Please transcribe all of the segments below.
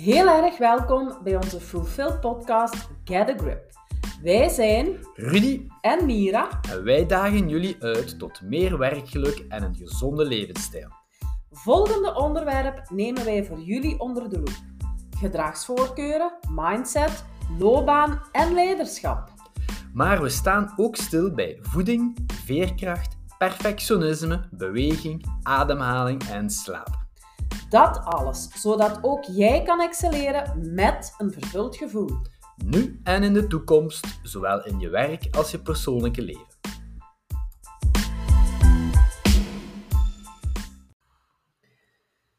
Heel erg welkom bij onze Fulfill podcast Get a Grip. Wij zijn Rudy en Mira en wij dagen jullie uit tot meer werkgeluk en een gezonde levensstijl. Volgende onderwerp nemen wij voor jullie onder de loep. Gedragsvoorkeuren, mindset, loopbaan en leiderschap. Maar we staan ook stil bij voeding, veerkracht, perfectionisme, beweging, ademhaling en slaap. Dat alles, zodat ook jij kan excelleren met een vervuld gevoel. Nu en in de toekomst, zowel in je werk als je persoonlijke leven.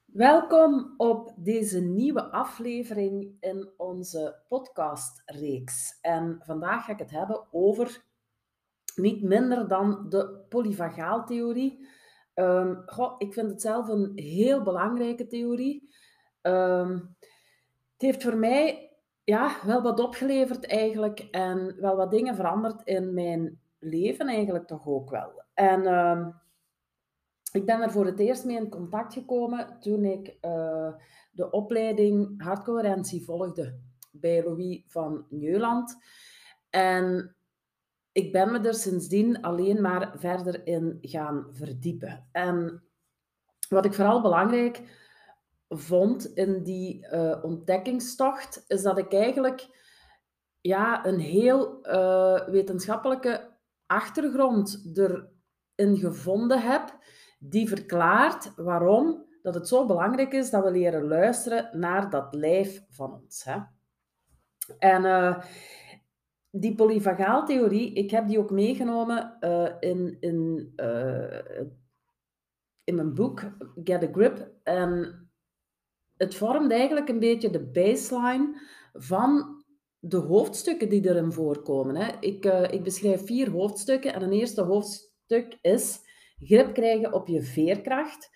Welkom op deze nieuwe aflevering in onze podcastreeks. En vandaag ga ik het hebben over niet minder dan de polyvagaaltheorie. Um, goh, ik vind het zelf een heel belangrijke theorie. Um, het heeft voor mij ja, wel wat opgeleverd eigenlijk en wel wat dingen veranderd in mijn leven eigenlijk toch ook wel. En um, ik ben er voor het eerst mee in contact gekomen toen ik uh, de opleiding hardcoherentie volgde bij Louis van Nieuwland. En ik ben me er sindsdien alleen maar verder in gaan verdiepen. En wat ik vooral belangrijk vond in die uh, ontdekkingstocht, is dat ik eigenlijk ja, een heel uh, wetenschappelijke achtergrond erin gevonden heb, die verklaart waarom dat het zo belangrijk is dat we leren luisteren naar dat lijf van ons. Hè. En uh, die polyvagaaltheorie, ik heb die ook meegenomen uh, in, in, uh, in mijn boek Get a Grip. En het vormt eigenlijk een beetje de baseline van de hoofdstukken die erin voorkomen. Hè. Ik, uh, ik beschrijf vier hoofdstukken en een eerste hoofdstuk is grip krijgen op je veerkracht.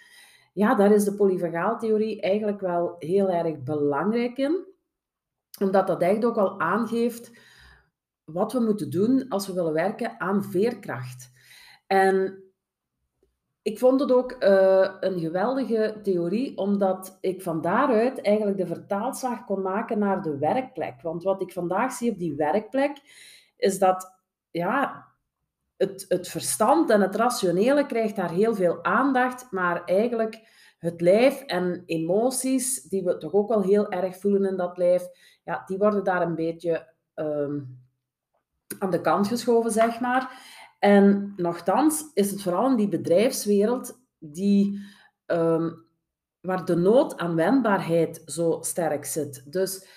Ja, daar is de polyvagaaltheorie eigenlijk wel heel erg belangrijk in, omdat dat eigenlijk ook al aangeeft wat we moeten doen als we willen werken aan veerkracht. En ik vond het ook uh, een geweldige theorie, omdat ik van daaruit eigenlijk de vertaalslag kon maken naar de werkplek. Want wat ik vandaag zie op die werkplek, is dat ja, het, het verstand en het rationele krijgt daar heel veel aandacht, maar eigenlijk het lijf en emoties, die we toch ook wel heel erg voelen in dat lijf, ja, die worden daar een beetje um, aan de kant geschoven, zeg maar. En nochtans is het vooral in die bedrijfswereld die, um, waar de nood aan wendbaarheid zo sterk zit. Dus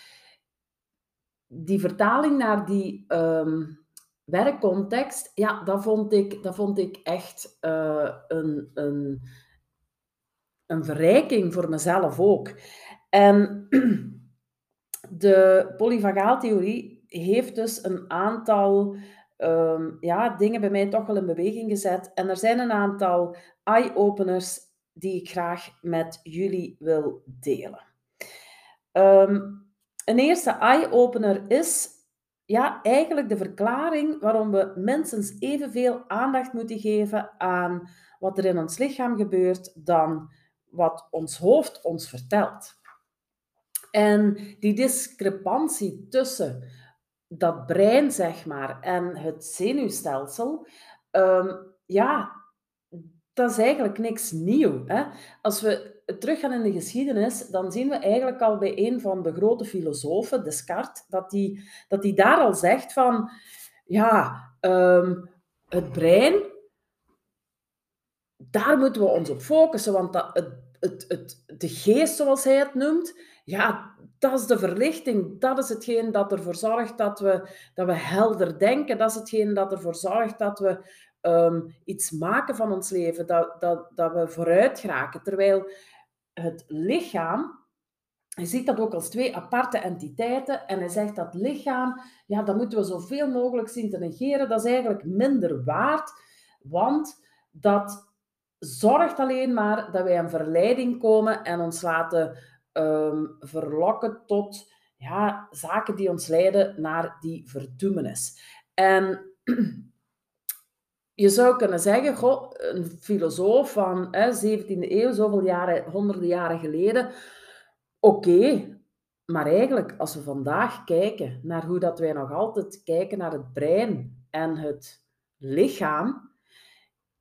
die vertaling naar die um, werkcontext, ja, dat vond ik, dat vond ik echt uh, een, een, een verrijking voor mezelf ook. En de polyvagaaltheorie heeft dus een aantal um, ja, dingen bij mij toch wel in beweging gezet. En er zijn een aantal eye-openers die ik graag met jullie wil delen. Um, een eerste eye-opener is ja, eigenlijk de verklaring waarom we minstens evenveel aandacht moeten geven aan wat er in ons lichaam gebeurt dan wat ons hoofd ons vertelt. En die discrepantie tussen dat brein, zeg maar, en het zenuwstelsel, um, ja, dat is eigenlijk niks nieuw. Hè? Als we teruggaan in de geschiedenis, dan zien we eigenlijk al bij een van de grote filosofen, Descartes, dat die, dat die daar al zegt van, ja, um, het brein, daar moeten we ons op focussen, want dat, het, het, het, de geest, zoals hij het noemt, ja, dat is de verlichting. Dat is hetgeen dat ervoor zorgt dat we, dat we helder denken. Dat is hetgeen dat ervoor zorgt dat we um, iets maken van ons leven. Dat, dat, dat we vooruit geraken. Terwijl het lichaam, je ziet dat ook als twee aparte entiteiten. En hij zegt dat lichaam, ja, dat moeten we zoveel mogelijk zien te negeren. Dat is eigenlijk minder waard. Want dat zorgt alleen maar dat wij een verleiding komen en ons laten um, verlokken tot ja, zaken die ons leiden naar die verdoemenis. En je zou kunnen zeggen, een filosoof van hè, 17e eeuw, zoveel jaren, honderden jaren geleden, oké, maar eigenlijk, als we vandaag kijken naar hoe dat wij nog altijd kijken naar het brein en het lichaam,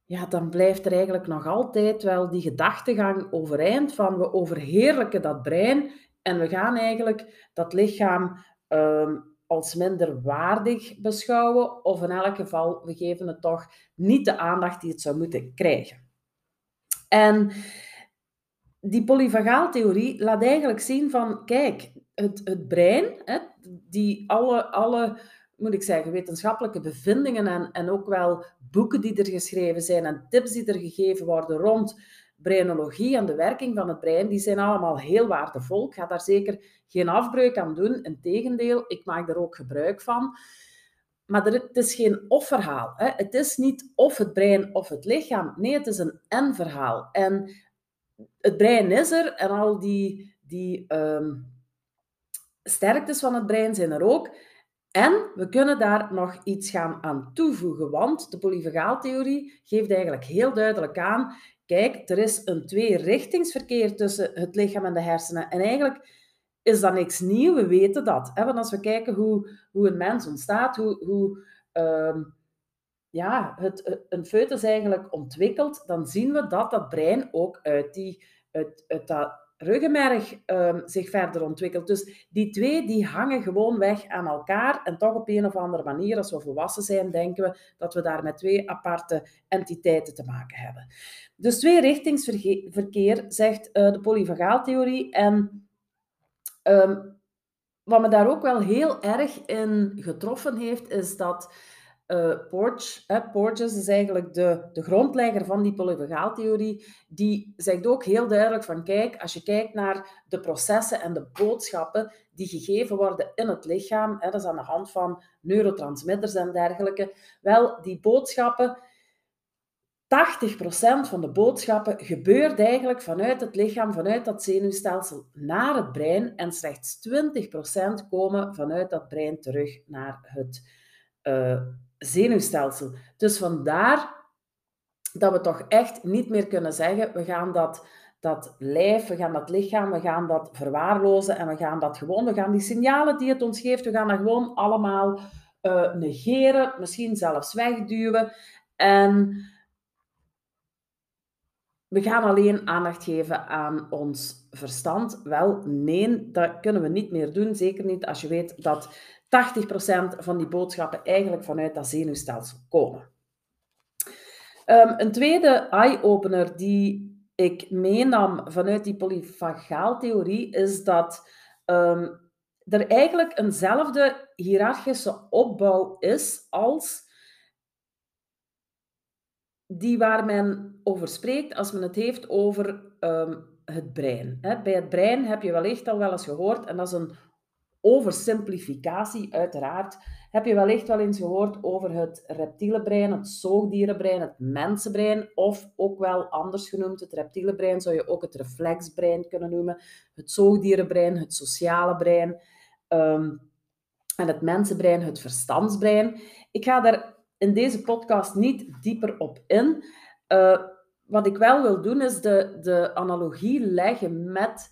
ja, dan blijft er eigenlijk nog altijd wel die gedachtegang overeind van we overheerlijken dat brein en we gaan eigenlijk dat lichaam ehm, als minder waardig beschouwen, of in elk geval, we geven het toch niet de aandacht die het zou moeten krijgen. En die polyvagaaltheorie laat eigenlijk zien van, kijk, het, het brein, hè, die alle, alle, moet ik zeggen, wetenschappelijke bevindingen en, en ook wel boeken die er geschreven zijn en tips die er gegeven worden rond brainologie en de werking van het brein, die zijn allemaal heel waardevol. Ik ga daar zeker geen afbreuk aan doen. Integendeel, ik maak er ook gebruik van. Maar het is geen of-verhaal. Het is niet of het brein of het lichaam. Nee, het is een en-verhaal. En het brein is er en al die, die um, sterktes van het brein zijn er ook. En we kunnen daar nog iets gaan aan toevoegen, want de polyvagaaltheorie geeft eigenlijk heel duidelijk aan, kijk, er is een tweerichtingsverkeer tussen het lichaam en de hersenen. En eigenlijk is dat niks nieuws, we weten dat. Hè? Want als we kijken hoe, hoe een mens ontstaat, hoe, hoe uh, ja, het, een foetus eigenlijk ontwikkelt, dan zien we dat dat brein ook uit, die, uit dat ruggenmerg um, zich verder ontwikkelt. Dus die twee die hangen gewoon weg aan elkaar en toch op een of andere manier, als we volwassen zijn, denken we dat we daar met twee aparte entiteiten te maken hebben. Dus twee richtingsverkeer, zegt uh, de polyvagaaltheorie. En um, wat me daar ook wel heel erg in getroffen heeft, is dat uh, Porge, Porges is eigenlijk de, de grondlegger van die polyvagaaltheorie, die zegt ook heel duidelijk van kijk, als je kijkt naar de processen en de boodschappen die gegeven worden in het lichaam, dat is aan de hand van neurotransmitters en dergelijke, wel, die boodschappen, 80% van de boodschappen gebeurt eigenlijk vanuit het lichaam, vanuit dat zenuwstelsel naar het brein en slechts 20% komen vanuit dat brein terug naar het uh, zenuwstelsel. Dus vandaar dat we toch echt niet meer kunnen zeggen, we gaan dat, dat lijf, we gaan dat lichaam, we gaan dat verwaarlozen en we gaan dat gewoon, we gaan die signalen die het ons geeft, we gaan dat gewoon allemaal uh, negeren, misschien zelfs wegduwen. En we gaan alleen aandacht geven aan ons verstand. Wel, nee, dat kunnen we niet meer doen. Zeker niet als je weet dat 80% van die boodschappen eigenlijk vanuit dat zenuwstelsel komen. Um, een tweede eye-opener die ik meenam vanuit die polyfagaaltheorie is dat um, er eigenlijk eenzelfde hiërarchische opbouw is als die waar men over spreekt als men het heeft over um, het brein. Bij het brein heb je wellicht al wel eens gehoord, en dat is een oversimplificatie, uiteraard, heb je wellicht wel eens gehoord over het reptiele brein, het zoogdierenbrein, het mensenbrein, of ook wel anders genoemd, het reptiele brein zou je ook het reflexbrein kunnen noemen, het zoogdierenbrein, het sociale brein, um, en het mensenbrein, het verstandsbrein. Ik ga daar in deze podcast niet dieper op in. Uh, wat ik wel wil doen, is de, de analogie leggen met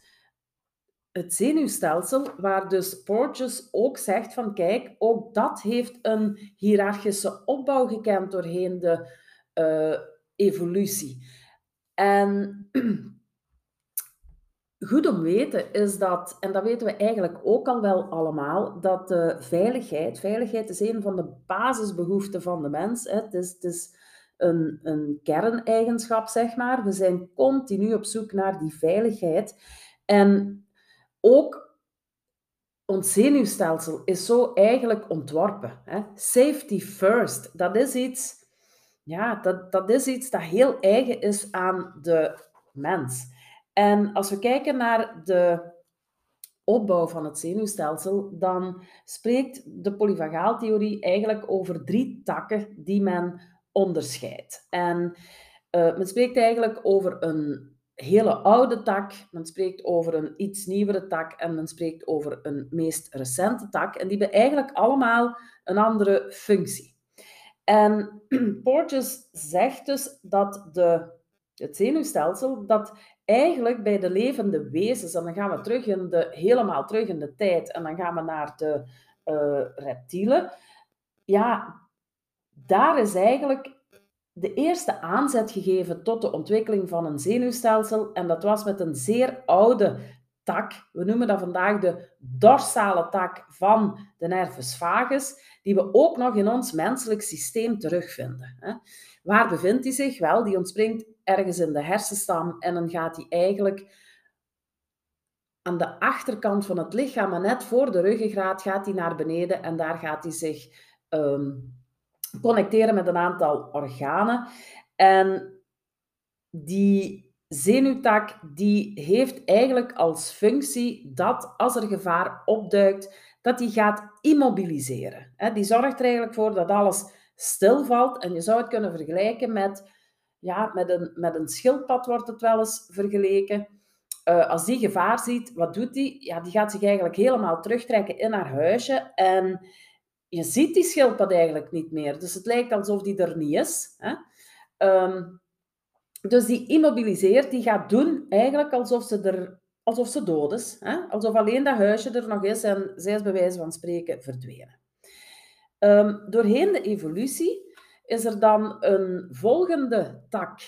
het zenuwstelsel, waar dus Porges ook zegt van kijk, ook dat heeft een hiërarchische opbouw gekend doorheen de uh, evolutie. En goed om weten is dat, en dat weten we eigenlijk ook al wel allemaal, dat de veiligheid, veiligheid is een van de basisbehoeften van de mens. Hè. Het is, het is een, een kerneigenschap, zeg maar. We zijn continu op zoek naar die veiligheid. En ook ons zenuwstelsel is zo eigenlijk ontworpen. Hè? Safety first, dat is iets, ja, dat, dat is iets dat heel eigen is aan de mens. En als we kijken naar de opbouw van het zenuwstelsel, dan spreekt de polyvagaaltheorie eigenlijk over drie takken die men onderscheidt. En uh, men spreekt eigenlijk over een hele oude tak, men spreekt over een iets nieuwere tak en men spreekt over een meest recente tak. En die hebben eigenlijk allemaal een andere functie. En Porges zegt dus dat de Het zenuwstelsel dat eigenlijk bij de levende wezens, en dan gaan we terug in de, helemaal terug in de tijd, en dan gaan we naar de uh, reptielen. Ja, daar is eigenlijk de eerste aanzet gegeven tot de ontwikkeling van een zenuwstelsel. En dat was met een zeer oude tak. We noemen dat vandaag de dorsale tak van de nervus vagus, die we ook nog in ons menselijk systeem terugvinden. Waar bevindt hij zich? Wel, die ontspringt ergens in de hersenstam en dan gaat hij eigenlijk aan de achterkant van het lichaam, maar net voor de ruggengraat, gaat hij naar beneden en daar gaat hij zich ehm, connecteren met een aantal organen. En die zenuwtak die heeft eigenlijk als functie dat als er gevaar opduikt, dat die gaat immobiliseren. Die zorgt er eigenlijk voor dat alles stilvalt. En je zou het kunnen vergelijken met, ja, met, een, met een schildpad, wordt het wel eens vergeleken. Uh, als die gevaar ziet, wat doet die? Ja, die gaat zich eigenlijk helemaal terugtrekken in haar huisje. En je ziet die schildpad eigenlijk niet meer. Dus het lijkt alsof die er niet is. Hè? Um, dus die immobiliseert, die gaat doen eigenlijk alsof ze, er, alsof ze dood is. Hè? Alsof alleen dat huisje er nog is en zij is bij wijze van spreken verdwenen. Um, doorheen de evolutie is er dan een volgende tak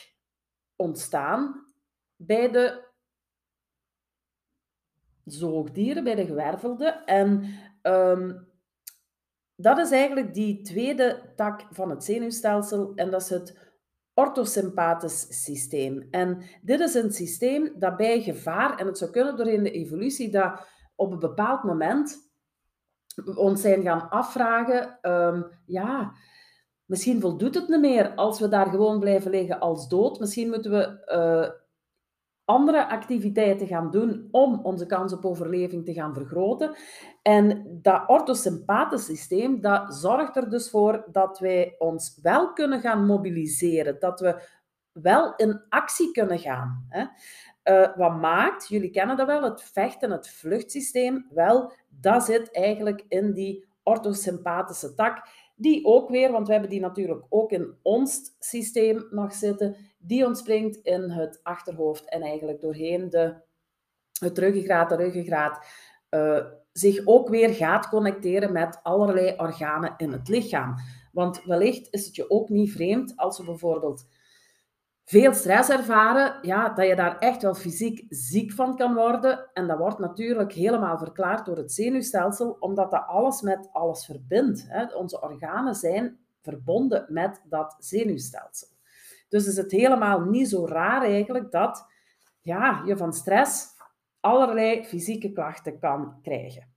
ontstaan bij de zoogdieren, bij de gewervelden. En um, dat is eigenlijk die tweede tak van het zenuwstelsel en dat is het orthosympathisch systeem. En dit is een systeem dat bij gevaar, en het zou kunnen doorheen de evolutie, dat op een bepaald moment ons zijn gaan afvragen, um, ja, misschien voldoet het niet meer als we daar gewoon blijven liggen als dood. Misschien moeten we uh, andere activiteiten gaan doen om onze kans op overleving te gaan vergroten. En dat orthosympathisch systeem, dat zorgt er dus voor dat wij ons wel kunnen gaan mobiliseren, dat we wel in actie kunnen gaan. Hè. Uh, wat maakt, jullie kennen dat wel, het vechten, het vluchtsysteem, wel, dat zit eigenlijk in die orthosympathische tak, die ook weer, want we hebben die natuurlijk ook in ons systeem nog zitten, die ontspringt in het achterhoofd en eigenlijk doorheen de, het ruggengraat, de ruggengraat, uh, zich ook weer gaat connecteren met allerlei organen in het lichaam. Want wellicht is het je ook niet vreemd als we bijvoorbeeld veel stress ervaren, ja, dat je daar echt wel fysiek ziek van kan worden. En dat wordt natuurlijk helemaal verklaard door het zenuwstelsel, omdat dat alles met alles verbindt. Hè. Onze organen zijn verbonden met dat zenuwstelsel. Dus is het helemaal niet zo raar eigenlijk dat ja, je van stress allerlei fysieke klachten kan krijgen.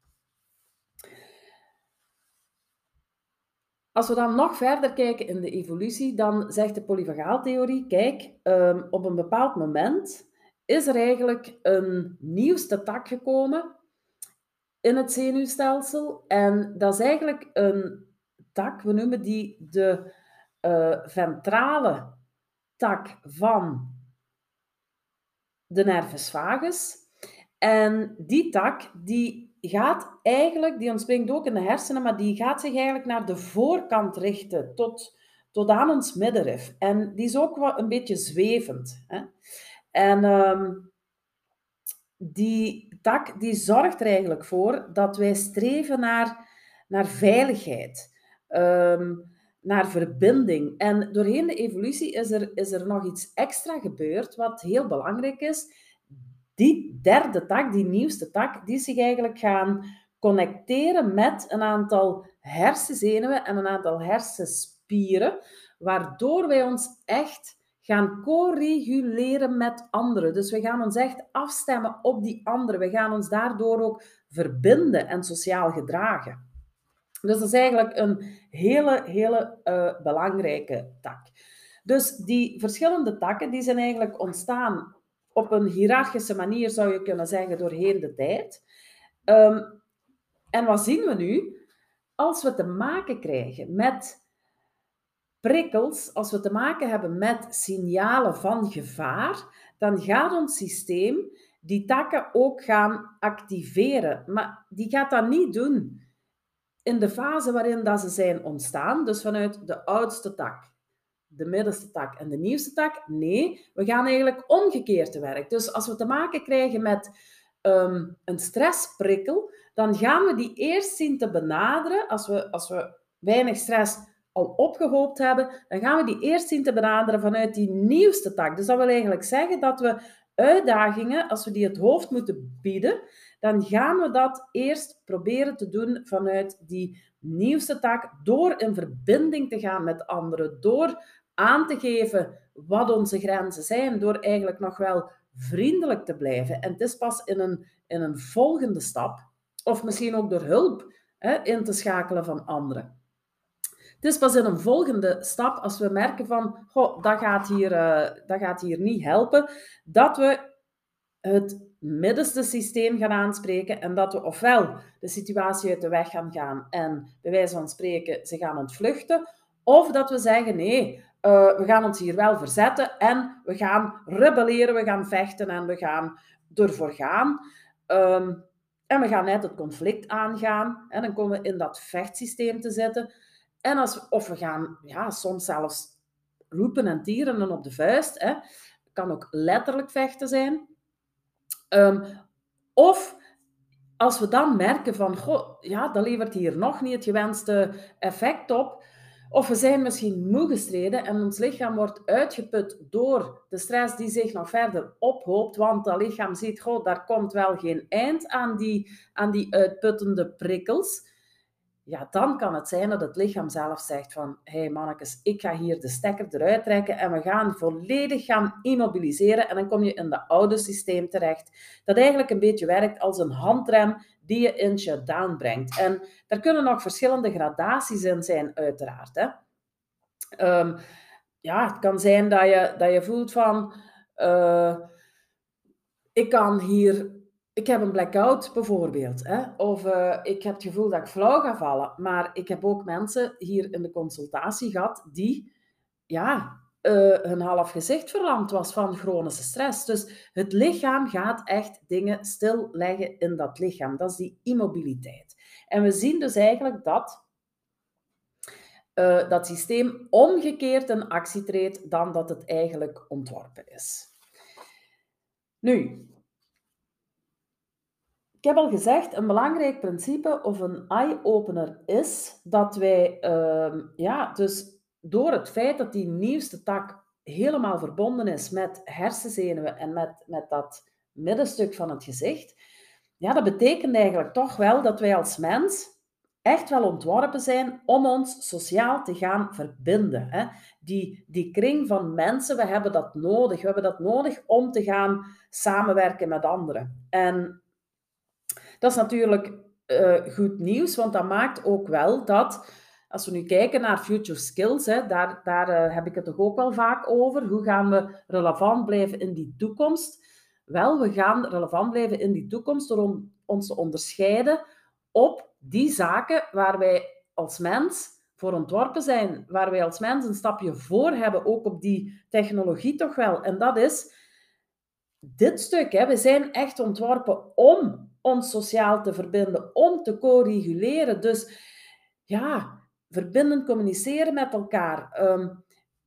Als we dan nog verder kijken in de evolutie, dan zegt de polyvagaaltheorie, kijk, um, op een bepaald moment is er eigenlijk een nieuwste tak gekomen in het zenuwstelsel. En dat is eigenlijk een tak, we noemen die de uh, ventrale tak van de nervus vagus. En die tak, die gaat eigenlijk, die ontspringt ook in de hersenen, maar die gaat zich eigenlijk naar de voorkant richten, tot, tot aan ons middenrif. En die is ook wel een beetje zwevend. Hè? En um, die tak, die zorgt er eigenlijk voor dat wij streven naar, naar veiligheid. Um, naar verbinding. En doorheen de evolutie is er, is er nog iets extra gebeurd, wat heel belangrijk is. Die derde tak, die nieuwste tak, die zich eigenlijk gaan connecteren met een aantal hersenzenuwen en een aantal hersenspieren, waardoor wij ons echt gaan co-reguleren met anderen. Dus we gaan ons echt afstemmen op die anderen. We gaan ons daardoor ook verbinden en sociaal gedragen. Dus dat is eigenlijk een hele, hele uh, belangrijke tak. Dus die verschillende takken die zijn eigenlijk ontstaan op een hiërarchische manier, zou je kunnen zeggen, doorheen de tijd. Um, en wat zien we nu? Als we te maken krijgen met prikkels, als we te maken hebben met signalen van gevaar, dan gaat ons systeem die takken ook gaan activeren. Maar die gaat dat niet doen in de fase waarin dat ze zijn ontstaan, dus vanuit de oudste tak. De middenste tak en de nieuwste tak. Nee, we gaan eigenlijk omgekeerd te werk. Dus als we te maken krijgen met ehm, een stressprikkel, dan gaan we die eerst zien te benaderen. Als we, als we weinig stress al opgehoopt hebben, dan gaan we die eerst zien te benaderen vanuit die nieuwste tak. Dus dat wil eigenlijk zeggen dat we uitdagingen, als we die het hoofd moeten bieden, dan gaan we dat eerst proberen te doen vanuit die nieuwste tak, door in verbinding te gaan met anderen, door aan te geven wat onze grenzen zijn, door eigenlijk nog wel vriendelijk te blijven. En het is pas in een, in een volgende stap, of misschien ook door hulp hè, in te schakelen van anderen. Het is pas in een volgende stap, als we merken van, goh, dat gaat hier, uh, dat gaat hier niet helpen, dat we het middenste systeem gaan aanspreken en dat we ofwel de situatie uit de weg gaan gaan en bij wijze van spreken ze gaan ontvluchten, of dat we zeggen nee, uh, we gaan ons hier wel verzetten en we gaan rebelleren, we gaan vechten en we gaan ervoor gaan. Um, en we gaan net het conflict aangaan en dan komen we in dat vechtsysteem te zitten. En als, of we gaan ja, soms zelfs roepen en tieren op de vuist. Hè. kan ook letterlijk vechten zijn. Um, of als we dan merken van, goh, ja, dat levert hier nog niet het gewenste effect op. Of we zijn misschien moe gestreden en ons lichaam wordt uitgeput door de stress die zich nog verder ophoopt, want dat lichaam ziet, goh, daar komt wel geen eind aan die, aan die uitputtende prikkels. Ja, dan kan het zijn dat het lichaam zelf zegt van, hé hey mannetjes, ik ga hier de stekker eruit trekken en we gaan volledig gaan immobiliseren en dan kom je in dat oude systeem terecht, dat eigenlijk een beetje werkt als een handrem die je in shutdown brengt. En daar kunnen nog verschillende gradaties in zijn, uiteraard. Hè. Um, ja, het kan zijn dat je, dat je voelt van, uh, ik kan hier ik heb een blackout bijvoorbeeld. Hè? Of uh, ik heb het gevoel dat ik flauw ga vallen. Maar ik heb ook mensen hier in de consultatie gehad die ja, uh, hun half gezicht verlamd was van chronische stress. Dus het lichaam gaat echt dingen stilleggen in dat lichaam. Dat is die immobiliteit. En we zien dus eigenlijk dat uh, dat systeem omgekeerd in actie treedt dan dat het eigenlijk ontworpen is. Nu, ik heb al gezegd, een belangrijk principe of een eye-opener is dat wij, uh, ja, dus door het feit dat die nieuwste tak helemaal verbonden is met hersenzenuwen en met, met dat middenstuk van het gezicht, ja, dat betekent eigenlijk toch wel dat wij als mens echt wel ontworpen zijn om ons sociaal te gaan verbinden. Hè? Die, die kring van mensen, we hebben dat nodig. We hebben dat nodig om te gaan samenwerken met anderen. En dat is natuurlijk uh, goed nieuws, want dat maakt ook wel dat, als we nu kijken naar future skills, hè, daar, daar uh, heb ik het toch ook wel vaak over. Hoe gaan we relevant blijven in die toekomst? Wel, we gaan relevant blijven in die toekomst door ons te onderscheiden op die zaken waar wij als mens voor ontworpen zijn, waar wij als mens een stapje voor hebben, ook op die technologie toch wel. En dat is dit stuk. Hè. We zijn echt ontworpen om ons sociaal te verbinden, om te co-reguleren. Dus ja, verbinden, communiceren met elkaar, ehm,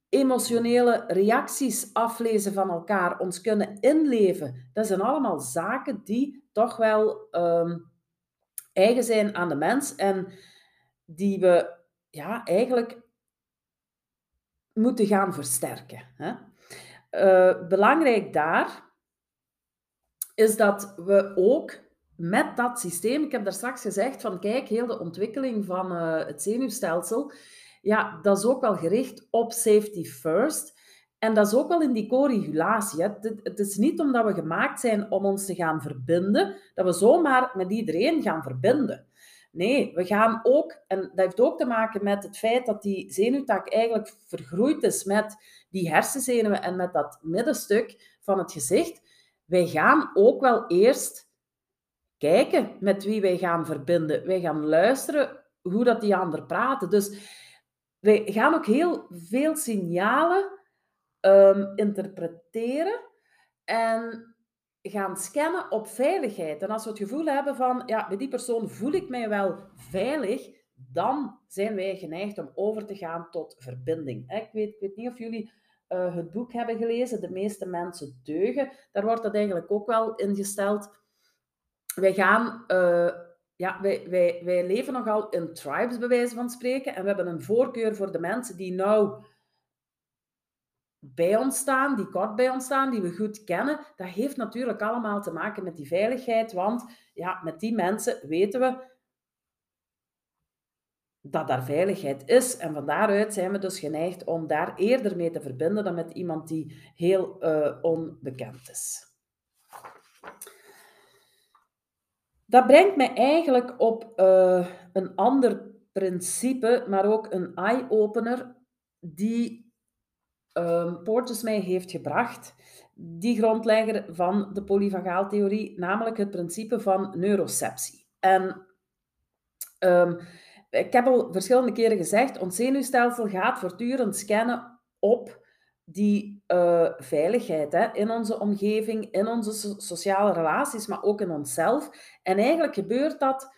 emotionele reacties aflezen van elkaar, ons kunnen inleven. Dat zijn allemaal zaken die toch wel ehm, eigen zijn aan de mens en die we ja, eigenlijk moeten gaan versterken. Hè? Uh, belangrijk daar is dat we ook met dat systeem, ik heb daar straks gezegd van kijk, heel de ontwikkeling van uh, het zenuwstelsel, ja, dat is ook wel gericht op safety first. En dat is ook wel in die co-regulatie. Het, het, is niet omdat we gemaakt zijn om ons te gaan verbinden, dat we zomaar met iedereen gaan verbinden. Nee, we gaan ook, en dat heeft ook te maken met het feit dat die zenuwtak eigenlijk vergroeid is met die hersenzenuwen en met dat middenstuk van het gezicht. Wij gaan ook wel eerst kijken met wie wij gaan verbinden. Wij gaan luisteren hoe dat die ander praten. Dus wij gaan ook heel veel signalen um, interpreteren en gaan scannen op veiligheid. En als we het gevoel hebben van, ja, bij die persoon voel ik mij wel veilig, dan zijn wij geneigd om over te gaan tot verbinding. Ik weet, ik weet niet of jullie uh, het boek hebben gelezen, De meeste mensen deugen. Daar wordt dat eigenlijk ook wel ingesteld. Wij gaan... Uh, ja, wij, wij, wij leven nogal in tribes, bij wijze van spreken. En we hebben een voorkeur voor de mensen die nou bij ons staan, die kort bij ons staan, die we goed kennen. Dat heeft natuurlijk allemaal te maken met die veiligheid. Want ja, met die mensen weten we dat daar veiligheid is. En van daaruit zijn we dus geneigd om daar eerder mee te verbinden dan met iemand die heel uh, onbekend is. Dat brengt mij eigenlijk op uh, een ander principe, maar ook een eye-opener, die um, Porges mij heeft gebracht. Die grondlegger van de polyvagaaltheorie, namelijk het principe van neuroceptie. En um, ik heb al verschillende keren gezegd, ons zenuwstelsel gaat voortdurend scannen op die uh, veiligheid hè, in onze omgeving, in onze sociale relaties, maar ook in onszelf. En eigenlijk gebeurt dat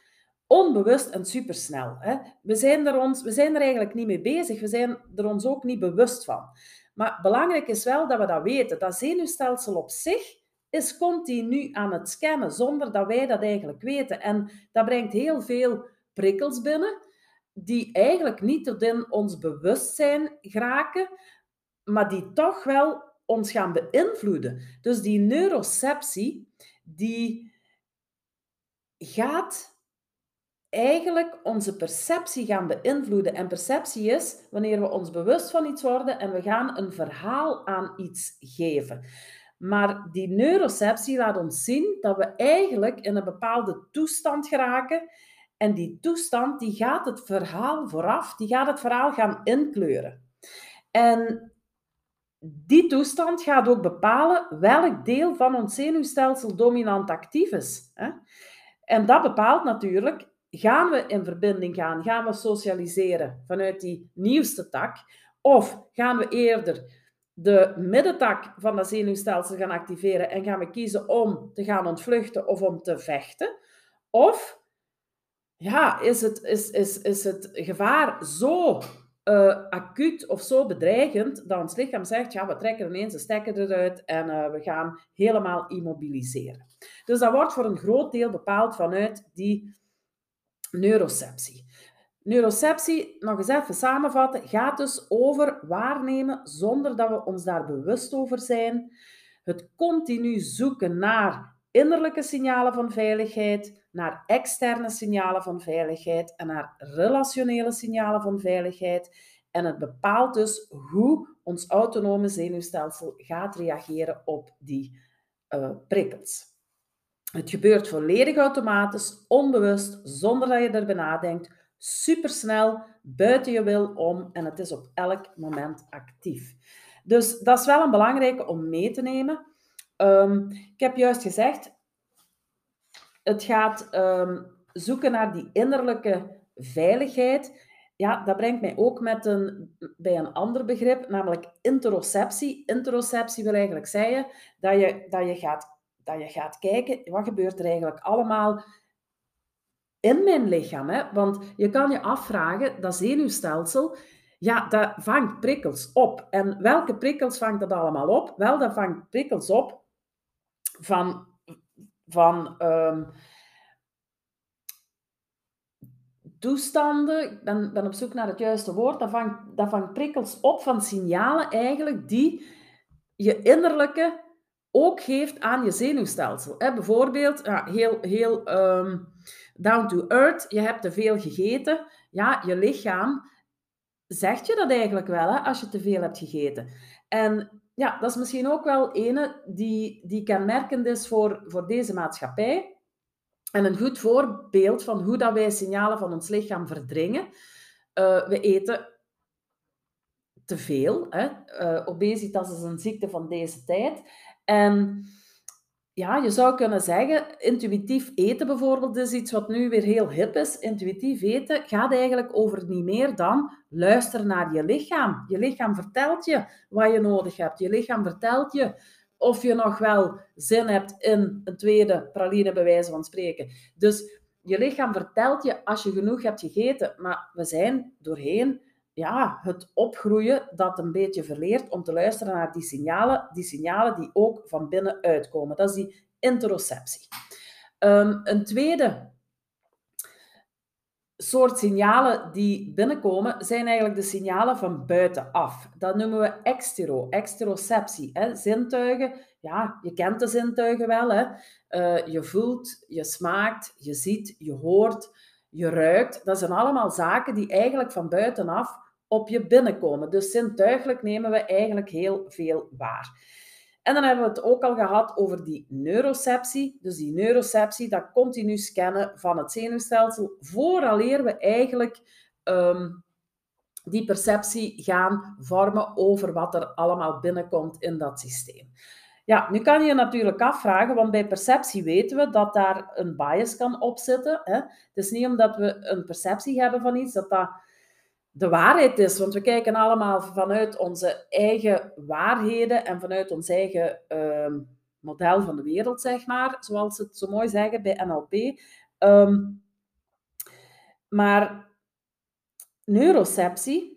onbewust en supersnel. Hè. We, zijn er ons, we zijn er eigenlijk niet mee bezig, we zijn er ons ook niet bewust van. Maar belangrijk is wel dat we dat weten. Dat zenuwstelsel op zich is continu aan het scannen, zonder dat wij dat eigenlijk weten. En dat brengt heel veel prikkels binnen, die eigenlijk niet tot in ons bewustzijn geraken, maar die toch wel ons gaan beïnvloeden. Dus die neuroceptie, die gaat eigenlijk onze perceptie gaan beïnvloeden. En perceptie is wanneer we ons bewust van iets worden en we gaan een verhaal aan iets geven. Maar die neuroceptie laat ons zien dat we eigenlijk in een bepaalde toestand geraken en die toestand die gaat het verhaal vooraf, die gaat het verhaal gaan inkleuren. En die toestand gaat ook bepalen welk deel van ons zenuwstelsel dominant actief is. En dat bepaalt natuurlijk, gaan we in verbinding gaan, gaan we socialiseren vanuit die nieuwste tak, of gaan we eerder de middentak van dat zenuwstelsel gaan activeren en gaan we kiezen om te gaan ontvluchten of om te vechten, of ja, is het, is, is, is het gevaar zo uh, acuut of zo bedreigend dat ons lichaam zegt, ja, we trekken ineens de stekker eruit en uh, we gaan helemaal immobiliseren. Dus dat wordt voor een groot deel bepaald vanuit die neuroceptie. Neuroceptie, nog eens even samenvatten, gaat dus over waarnemen zonder dat we ons daar bewust over zijn. Het continu zoeken naar innerlijke signalen van veiligheid, naar externe signalen van veiligheid en naar relationele signalen van veiligheid. En het bepaalt dus hoe ons autonome zenuwstelsel gaat reageren op die uh, prikkels. Het gebeurt volledig automatisch, onbewust, zonder dat je erbij nadenkt, supersnel, buiten je wil om en het is op elk moment actief. Dus dat is wel een belangrijke om mee te nemen. Um, ik heb juist gezegd, het gaat um, zoeken naar die innerlijke veiligheid. Ja, dat brengt mij ook met een, bij een ander begrip, namelijk interoceptie. Interoceptie wil eigenlijk zeggen dat je, dat je, gaat, dat je gaat kijken, wat gebeurt er eigenlijk allemaal in mijn lichaam? Hè? Want je kan je afvragen, dat zenuwstelsel, ja, dat vangt prikkels op. En welke prikkels vangt dat allemaal op? Wel, dat vangt prikkels op van van um, toestanden. Ik ben, ben op zoek naar het juiste woord. Dat vangt, dat vangt prikkels op van signalen eigenlijk die je innerlijke ook geeft aan je zenuwstelsel. Bijvoorbeeld, ja, heel, heel um, down to earth, je hebt te veel gegeten. Ja, je lichaam zegt je dat eigenlijk wel, hè, als je te veel hebt gegeten. En ja, dat is misschien ook wel ene die, die kenmerkend is voor, voor deze maatschappij. En een goed voorbeeld van hoe dat wij signalen van ons lichaam verdringen. Uh, we eten te veel. Hè? Uh, obesitas is een ziekte van deze tijd. En ja, je zou kunnen zeggen, intuïtief eten bijvoorbeeld is iets wat nu weer heel hip is. Intuïtief eten gaat eigenlijk over niet meer dan luisteren naar je lichaam. Je lichaam vertelt je wat je nodig hebt. Je lichaam vertelt je of je nog wel zin hebt in een tweede praline, bij van spreken. Dus je lichaam vertelt je als je genoeg hebt gegeten, maar we zijn doorheen ja, het opgroeien dat een beetje verleert om te luisteren naar die signalen, die signalen die ook van binnen uitkomen. Dat is die interoceptie. Um, een tweede soort signalen die binnenkomen, zijn eigenlijk de signalen van buitenaf. Dat noemen we extero, exteroceptie. Zintuigen, ja, je kent de zintuigen wel. Hè. Uh, je voelt, je smaakt, je ziet, je hoort, je ruikt. Dat zijn allemaal zaken die eigenlijk van buitenaf op je binnenkomen. Dus zintuigelijk nemen we eigenlijk heel veel waar. En dan hebben we het ook al gehad over die neuroceptie. Dus die neuroceptie, dat continu scannen van het zenuwstelsel, vooraleer we eigenlijk um, die perceptie gaan vormen over wat er allemaal binnenkomt in dat systeem. Ja, nu kan je je natuurlijk afvragen, want bij perceptie weten we dat daar een bias kan opzitten. Hè? Het is niet omdat we een perceptie hebben van iets, dat dat de waarheid is. Want we kijken allemaal vanuit onze eigen waarheden en vanuit ons eigen uh, model van de wereld, zeg maar, zoals ze het zo mooi zeggen bij NLP. Ehm, maar neuroceptie,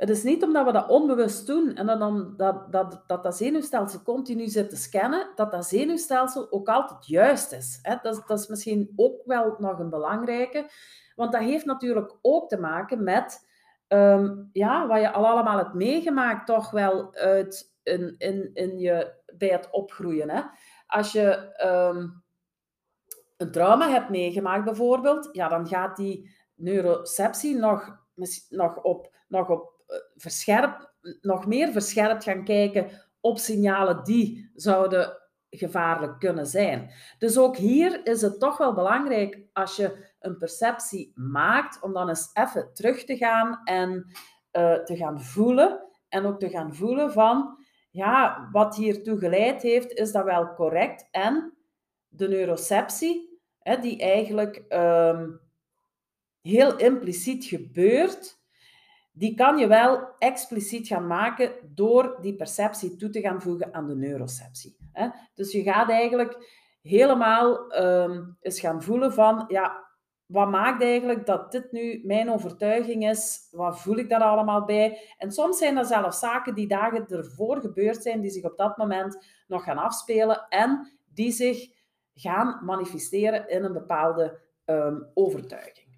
het is niet omdat we dat onbewust doen en dan dat, dat, dat, dat zenuwstelsel continu zit te scannen, dat dat zenuwstelsel ook altijd juist is. Hè? Dat, dat is misschien ook wel nog een belangrijke. Want dat heeft natuurlijk ook te maken met ehm, ja, wat je al allemaal hebt meegemaakt, toch wel uit in, in, in je, bij het opgroeien. Hè? Als je ehm, een trauma hebt meegemaakt, bijvoorbeeld, ja, dan gaat die neuroceptie nog, nog, op, nog, op, verscherpt, nog meer verscherpt gaan kijken op signalen die zouden gevaarlijk kunnen zijn. Dus ook hier is het toch wel belangrijk als je een perceptie maakt, om dan eens even terug te gaan en uh, te gaan voelen. En ook te gaan voelen van, ja, wat hiertoe geleid heeft, is dat wel correct? En de neuroceptie, hè, die eigenlijk um, heel impliciet gebeurt, die kan je wel expliciet gaan maken door die perceptie toe te gaan voegen aan de neuroceptie. Dus je gaat eigenlijk helemaal um, eens gaan voelen van, ja, wat maakt eigenlijk dat dit nu mijn overtuiging is? Wat voel ik daar allemaal bij? En soms zijn dat zelfs zaken die dagen ervoor gebeurd zijn, die zich op dat moment nog gaan afspelen en die zich gaan manifesteren in een bepaalde um, overtuiging.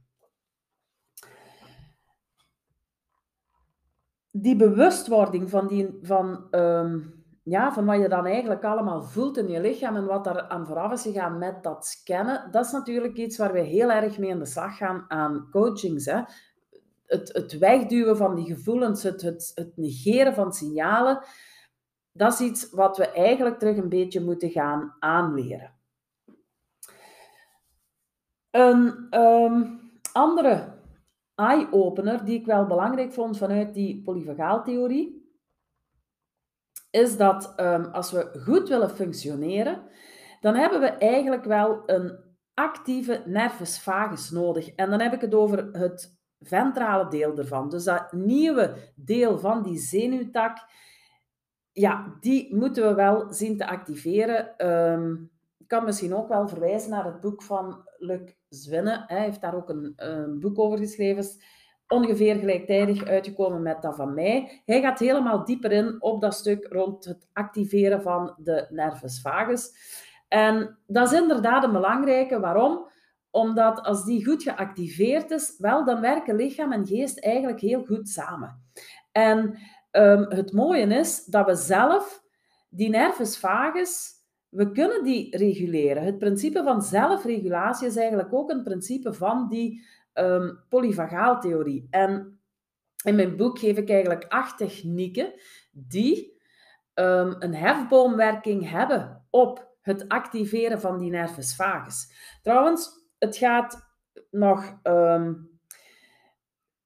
Die bewustwording van, die, van um, ja, van wat je dan eigenlijk allemaal voelt in je lichaam en wat daar aan vooraf is gegaan met dat scannen, dat is natuurlijk iets waar we heel erg mee aan de slag gaan aan coachings. Hè. Het, het wegduwen van die gevoelens, het, het, negeren van signalen, dat is iets wat we eigenlijk terug een beetje moeten gaan aanleren. Een um, andere eye-opener die ik wel belangrijk vond vanuit die polyvagaaltheorie, is dat um, als we goed willen functioneren, dan hebben we eigenlijk wel een actieve nervus vagus nodig. En dan heb ik het over het ventrale deel ervan. Dus dat nieuwe deel van die zenuwtak, ja, die moeten we wel zien te activeren. Um, ik kan misschien ook wel verwijzen naar het boek van Luc Zwinne. Hij heeft daar ook een, boek over geschreven ongeveer gelijktijdig uitgekomen met dat van mij. Hij gaat helemaal dieper in op dat stuk rond het activeren van de nervus vagus. En dat is inderdaad een belangrijke. Waarom? Omdat als die goed geactiveerd is, wel, dan werken lichaam en geest eigenlijk heel goed samen. En um, het mooie is dat we zelf die nervus vagus, we kunnen die reguleren. Het principe van zelfregulatie is eigenlijk ook een principe van die um, polyvagaaltheorie. En in mijn boek geef ik eigenlijk acht technieken die um, een hefboomwerking hebben op het activeren van die nervus vagus. Trouwens, het gaat nog, um,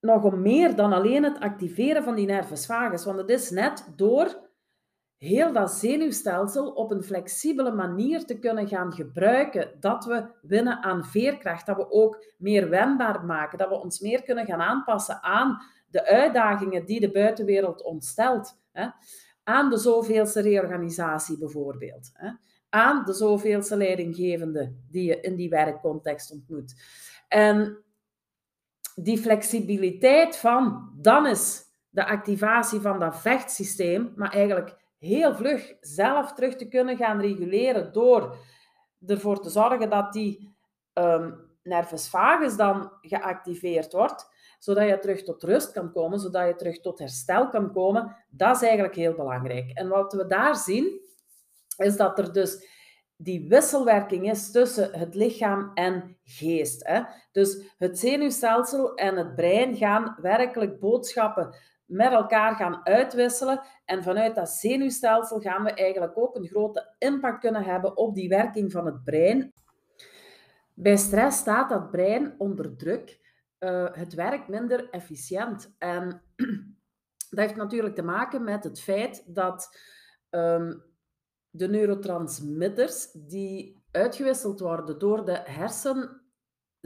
nog om meer dan alleen het activeren van die nervus vagus, want het is net door heel dat zenuwstelsel op een flexibele manier te kunnen gaan gebruiken, dat we winnen aan veerkracht, dat we ook meer wendbaar maken, dat we ons meer kunnen gaan aanpassen aan de uitdagingen die de buitenwereld ons stelt. Hè? Aan de zoveelste reorganisatie bijvoorbeeld. Aan de zoveelste leidinggevende die je in die werkcontext ontmoet. En die flexibiliteit van, dan is de activatie van dat vechtsysteem, maar eigenlijk heel vlug zelf terug te kunnen gaan reguleren door ervoor te zorgen dat die um, nervus vagus dan geactiveerd wordt, zodat je terug tot rust kan komen, zodat je terug tot herstel kan komen, dat is eigenlijk heel belangrijk. En wat we daar zien, is dat er dus die wisselwerking is tussen het lichaam en geest. Hè? Dus het zenuwstelsel en het brein gaan werkelijk boodschappen met elkaar gaan uitwisselen. En vanuit dat zenuwstelsel gaan we eigenlijk ook een grote impact kunnen hebben op die werking van het brein. Bij stress staat dat brein onder druk. Uh, het werkt minder efficiënt. En dat heeft natuurlijk te maken met het feit dat um, de neurotransmitters die uitgewisseld worden door de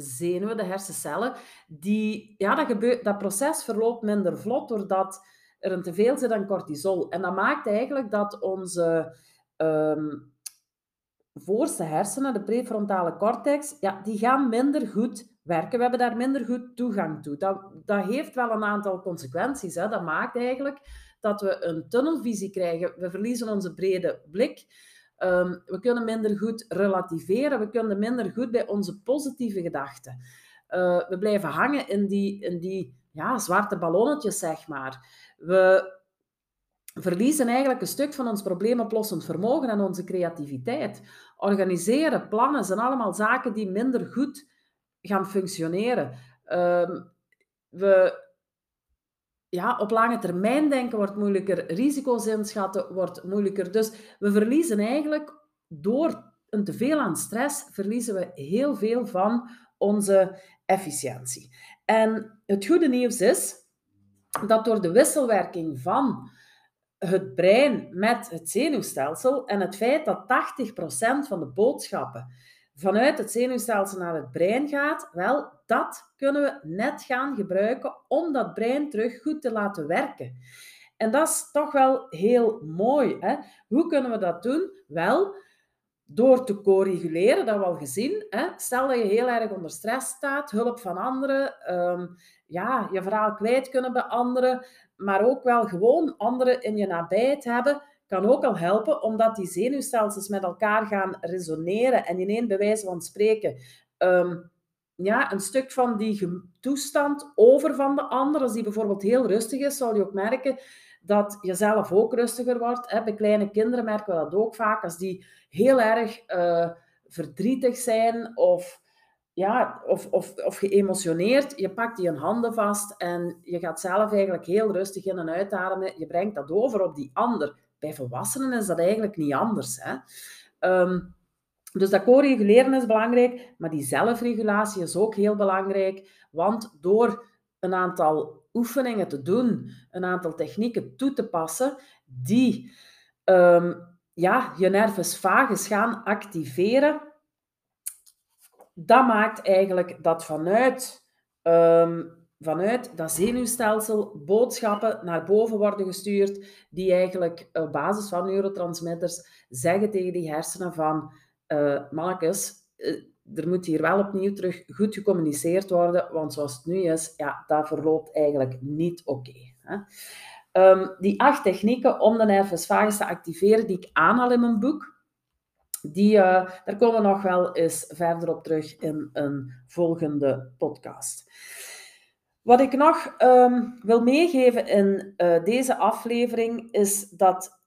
hersenzenuwen, de hersencellen, die, ja, dat, gebeurt, dat proces verloopt minder vlot doordat er een teveel zit aan cortisol. En dat maakt eigenlijk dat onze um, voorste hersenen, de prefrontale cortex, ja, die gaan minder goed werken. We hebben daar minder goed toegang toe. Dat, dat heeft wel een aantal consequenties. Hè. Dat maakt eigenlijk dat we een tunnelvisie krijgen. We verliezen onze brede blik. Ehm, we kunnen minder goed relativeren. We kunnen minder goed bij onze positieve gedachten. Uh, we blijven hangen in die, in die ja, zwarte ballonnetjes, zeg maar. We verliezen eigenlijk een stuk van ons probleemoplossend vermogen en onze creativiteit. Organiseren, plannen zijn allemaal zaken die minder goed gaan functioneren. Um, we ja, op lange termijn denken wordt moeilijker, risico's inschatten wordt moeilijker. Dus we verliezen eigenlijk door een teveel aan stress, verliezen we heel veel van onze efficiëntie. En het goede nieuws is dat door de wisselwerking van het brein met het zenuwstelsel en het feit dat 80% van de boodschappen vanuit het zenuwstelsel naar het brein gaat, wel, dat kunnen we net gaan gebruiken om dat brein terug goed te laten werken. En dat is toch wel heel mooi. Hè? Hoe kunnen we dat doen? Wel, door te co-reguleren, dat we al gezien. Hè? Stel dat je heel erg onder stress staat, hulp van anderen, ehm, ja, je verhaal kwijt kunnen bij anderen, maar ook wel gewoon anderen in je nabijheid hebben, kan ook al helpen, omdat die zenuwstelsels met elkaar gaan resoneren en in één bewijs van spreken ehm, ja, een stuk van die toestand over van de ander. Als die bijvoorbeeld heel rustig is, zal je ook merken dat je zelf ook rustiger wordt. Hè. Bij kleine kinderen merken we dat ook vaak. Als die heel erg uh, verdrietig zijn of, ja, of, of, of geëmotioneerd, je pakt die een handen vast en je gaat zelf eigenlijk heel rustig in en uitademen. Je brengt dat over op die ander. Bij volwassenen is dat eigenlijk niet anders. Hè. Um, dus dat co-reguleren is belangrijk, maar die zelfregulatie is ook heel belangrijk, want door een aantal oefeningen te doen, een aantal technieken toe te passen, die um, ja, je nervus vagus gaan activeren, dat maakt eigenlijk dat vanuit, um, vanuit dat zenuwstelsel boodschappen naar boven worden gestuurd, die eigenlijk op basis van neurotransmitters zeggen tegen die hersenen van uh, mannetjes, uh, er moet hier wel opnieuw terug goed gecommuniceerd worden, want zoals het nu is, ja, dat verloopt eigenlijk niet oké. Um, die acht technieken om de nervus vagus te activeren, die ik aanhaal in mijn boek, die, daar komen we nog wel eens verder op terug in een volgende podcast. Wat ik nog um, wil meegeven in uh, deze aflevering is dat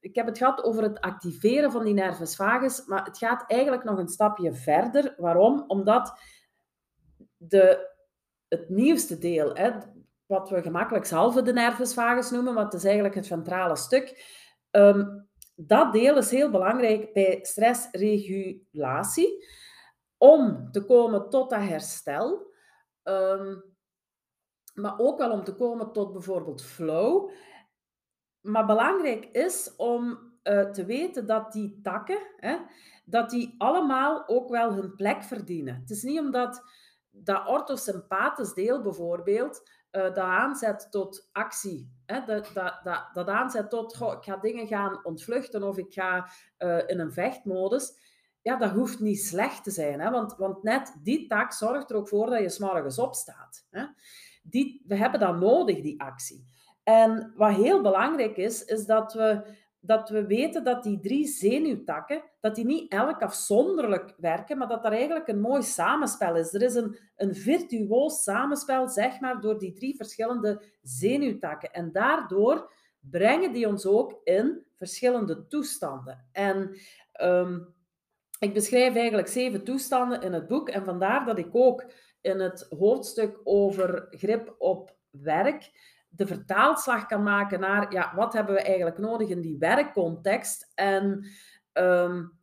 ik heb het gehad over het activeren van die nervus vagus, maar het gaat eigenlijk nog een stapje verder. Waarom? Omdat de, het nieuwste deel, wat we gemakkelijk halve de nervus vagus noemen, wat is eigenlijk het ventrale stuk, um, dat deel is heel belangrijk bij stressregulatie, om te komen tot dat herstel, um, maar ook wel om te komen tot bijvoorbeeld flow maar belangrijk is om uh, te weten dat die takken, hè, dat die allemaal ook wel hun plek verdienen. Het is niet omdat dat orthosympathisch deel bijvoorbeeld uh, dat aanzet tot actie, hè, dat, dat, dat, dat aanzet tot ik ga dingen gaan ontvluchten of ik ga uh, in een vechtmodus, ja, dat hoeft niet slecht te zijn. Hè, want, want net die taak zorgt er ook voor dat je s'morgens opstaat. Hè. Die, we hebben dat nodig, die actie. En wat heel belangrijk is, is dat we dat we weten dat die drie zenuwtakken, dat die niet elk afzonderlijk werken, maar dat er eigenlijk een mooi samenspel is. Er is een, een virtuoos samenspel, zeg maar, door die drie verschillende zenuwtakken. En daardoor brengen die ons ook in verschillende toestanden. En um, ik beschrijf eigenlijk zeven toestanden in het boek. En vandaar dat ik ook in het hoofdstuk over grip op werk de vertaalslag kan maken naar ja, wat hebben we eigenlijk nodig in die werkcontext en um,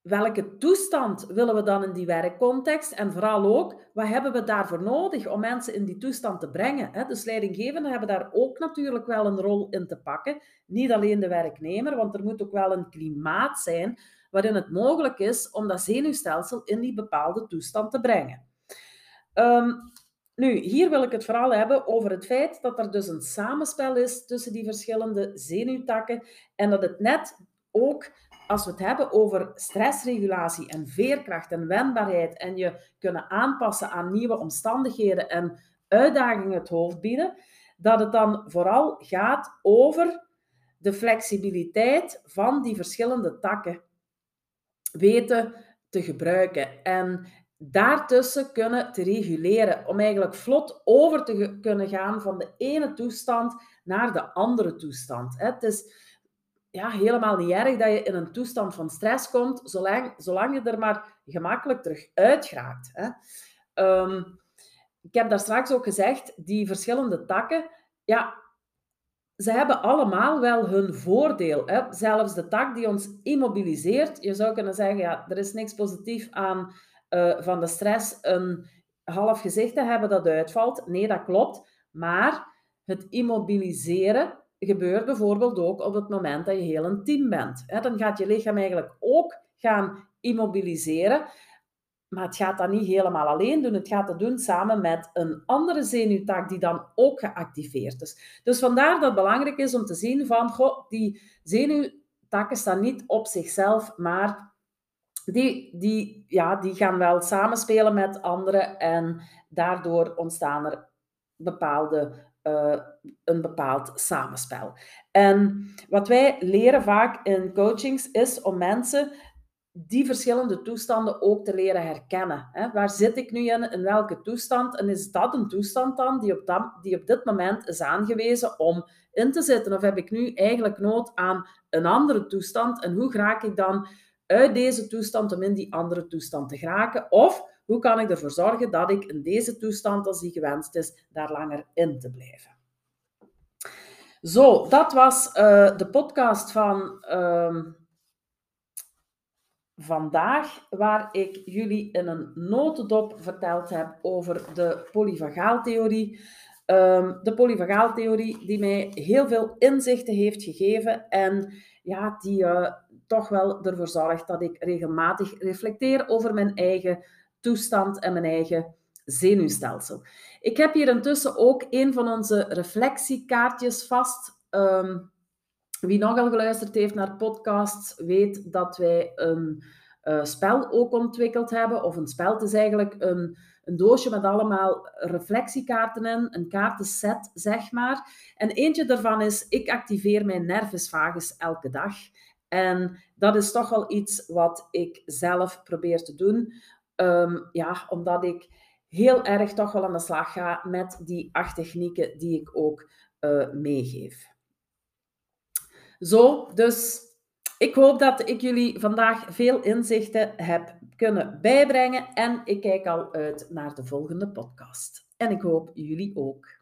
welke toestand willen we dan in die werkcontext en vooral ook wat hebben we daarvoor nodig om mensen in die toestand te brengen. Dus leidinggevenden hebben daar ook natuurlijk wel een rol in te pakken, niet alleen de werknemer, want er moet ook wel een klimaat zijn waarin het mogelijk is om dat zenuwstelsel in die bepaalde toestand te brengen. Um, nu, hier wil ik het vooral hebben over het feit dat er dus een samenspel is tussen die verschillende zenuwtakken en dat het net ook, als we het hebben over stressregulatie en veerkracht en wendbaarheid en je kunnen aanpassen aan nieuwe omstandigheden en uitdagingen het hoofd bieden, dat het dan vooral gaat over de flexibiliteit van die verschillende takken weten te gebruiken. En daartussen kunnen te reguleren, om eigenlijk vlot over te kunnen gaan van de ene toestand naar de andere toestand. Het is ja, helemaal niet erg dat je in een toestand van stress komt, zolang, zolang je er maar gemakkelijk terug uitgeraakt. Hè. Um, ik heb daar straks ook gezegd, die verschillende takken, ja, ze hebben allemaal wel hun voordeel. Hè. Zelfs de tak die ons immobiliseert, je zou kunnen zeggen, ja, er is niks positief aan uh, van de stress een half gezicht te hebben dat uitvalt. Nee, dat klopt. Maar het immobiliseren gebeurt bijvoorbeeld ook op het moment dat je heel een team bent. Dan gaat je lichaam eigenlijk ook gaan immobiliseren. Maar het gaat dat niet helemaal alleen doen. Het gaat dat doen samen met een andere zenuwtak die dan ook geactiveerd is. Dus vandaar dat het belangrijk is om te zien van, goh, die zenuwtakken staan niet op zichzelf, maar die, die, ja, die gaan wel samenspelen met anderen en daardoor ontstaan er bepaalde, uh, een bepaald samenspel. En wat wij leren vaak in coachings is om mensen die verschillende toestanden ook te leren herkennen. Hè? Waar zit ik nu in? In welke toestand? En is dat een toestand dan die op, dat, die op dit moment is aangewezen om in te zitten? Of heb ik nu eigenlijk nood aan een andere toestand? En hoe raak ik dan uit deze toestand om in die andere toestand te geraken? Of hoe kan ik ervoor zorgen dat ik in deze toestand, als die gewenst is, daar langer in te blijven? Zo, dat was uh, de podcast van uh, vandaag, waar ik jullie in een notendop verteld heb over de polyvagaaltheorie. Um, de polyvagaaltheorie die mij heel veel inzichten heeft gegeven en ja, die uh, toch wel ervoor zorgt dat ik regelmatig reflecteer over mijn eigen toestand en mijn eigen zenuwstelsel. Ik heb hier intussen ook een van onze reflectiekaartjes vast. Um, wie nogal geluisterd heeft naar podcasts, weet dat wij een uh, spel ook ontwikkeld hebben. Of een spel, het is eigenlijk een, een doosje met allemaal reflectiekaarten in, een kaartenset, zeg maar. En eentje daarvan is, ik activeer mijn nervus vagus elke dag. En dat is toch wel iets wat ik zelf probeer te doen. Um, ja, omdat ik heel erg toch wel aan de slag ga met die acht technieken die ik ook uh, meegeef. Zo, dus ik hoop dat ik jullie vandaag veel inzichten heb kunnen bijbrengen en ik kijk al uit naar de volgende podcast. En ik hoop jullie ook.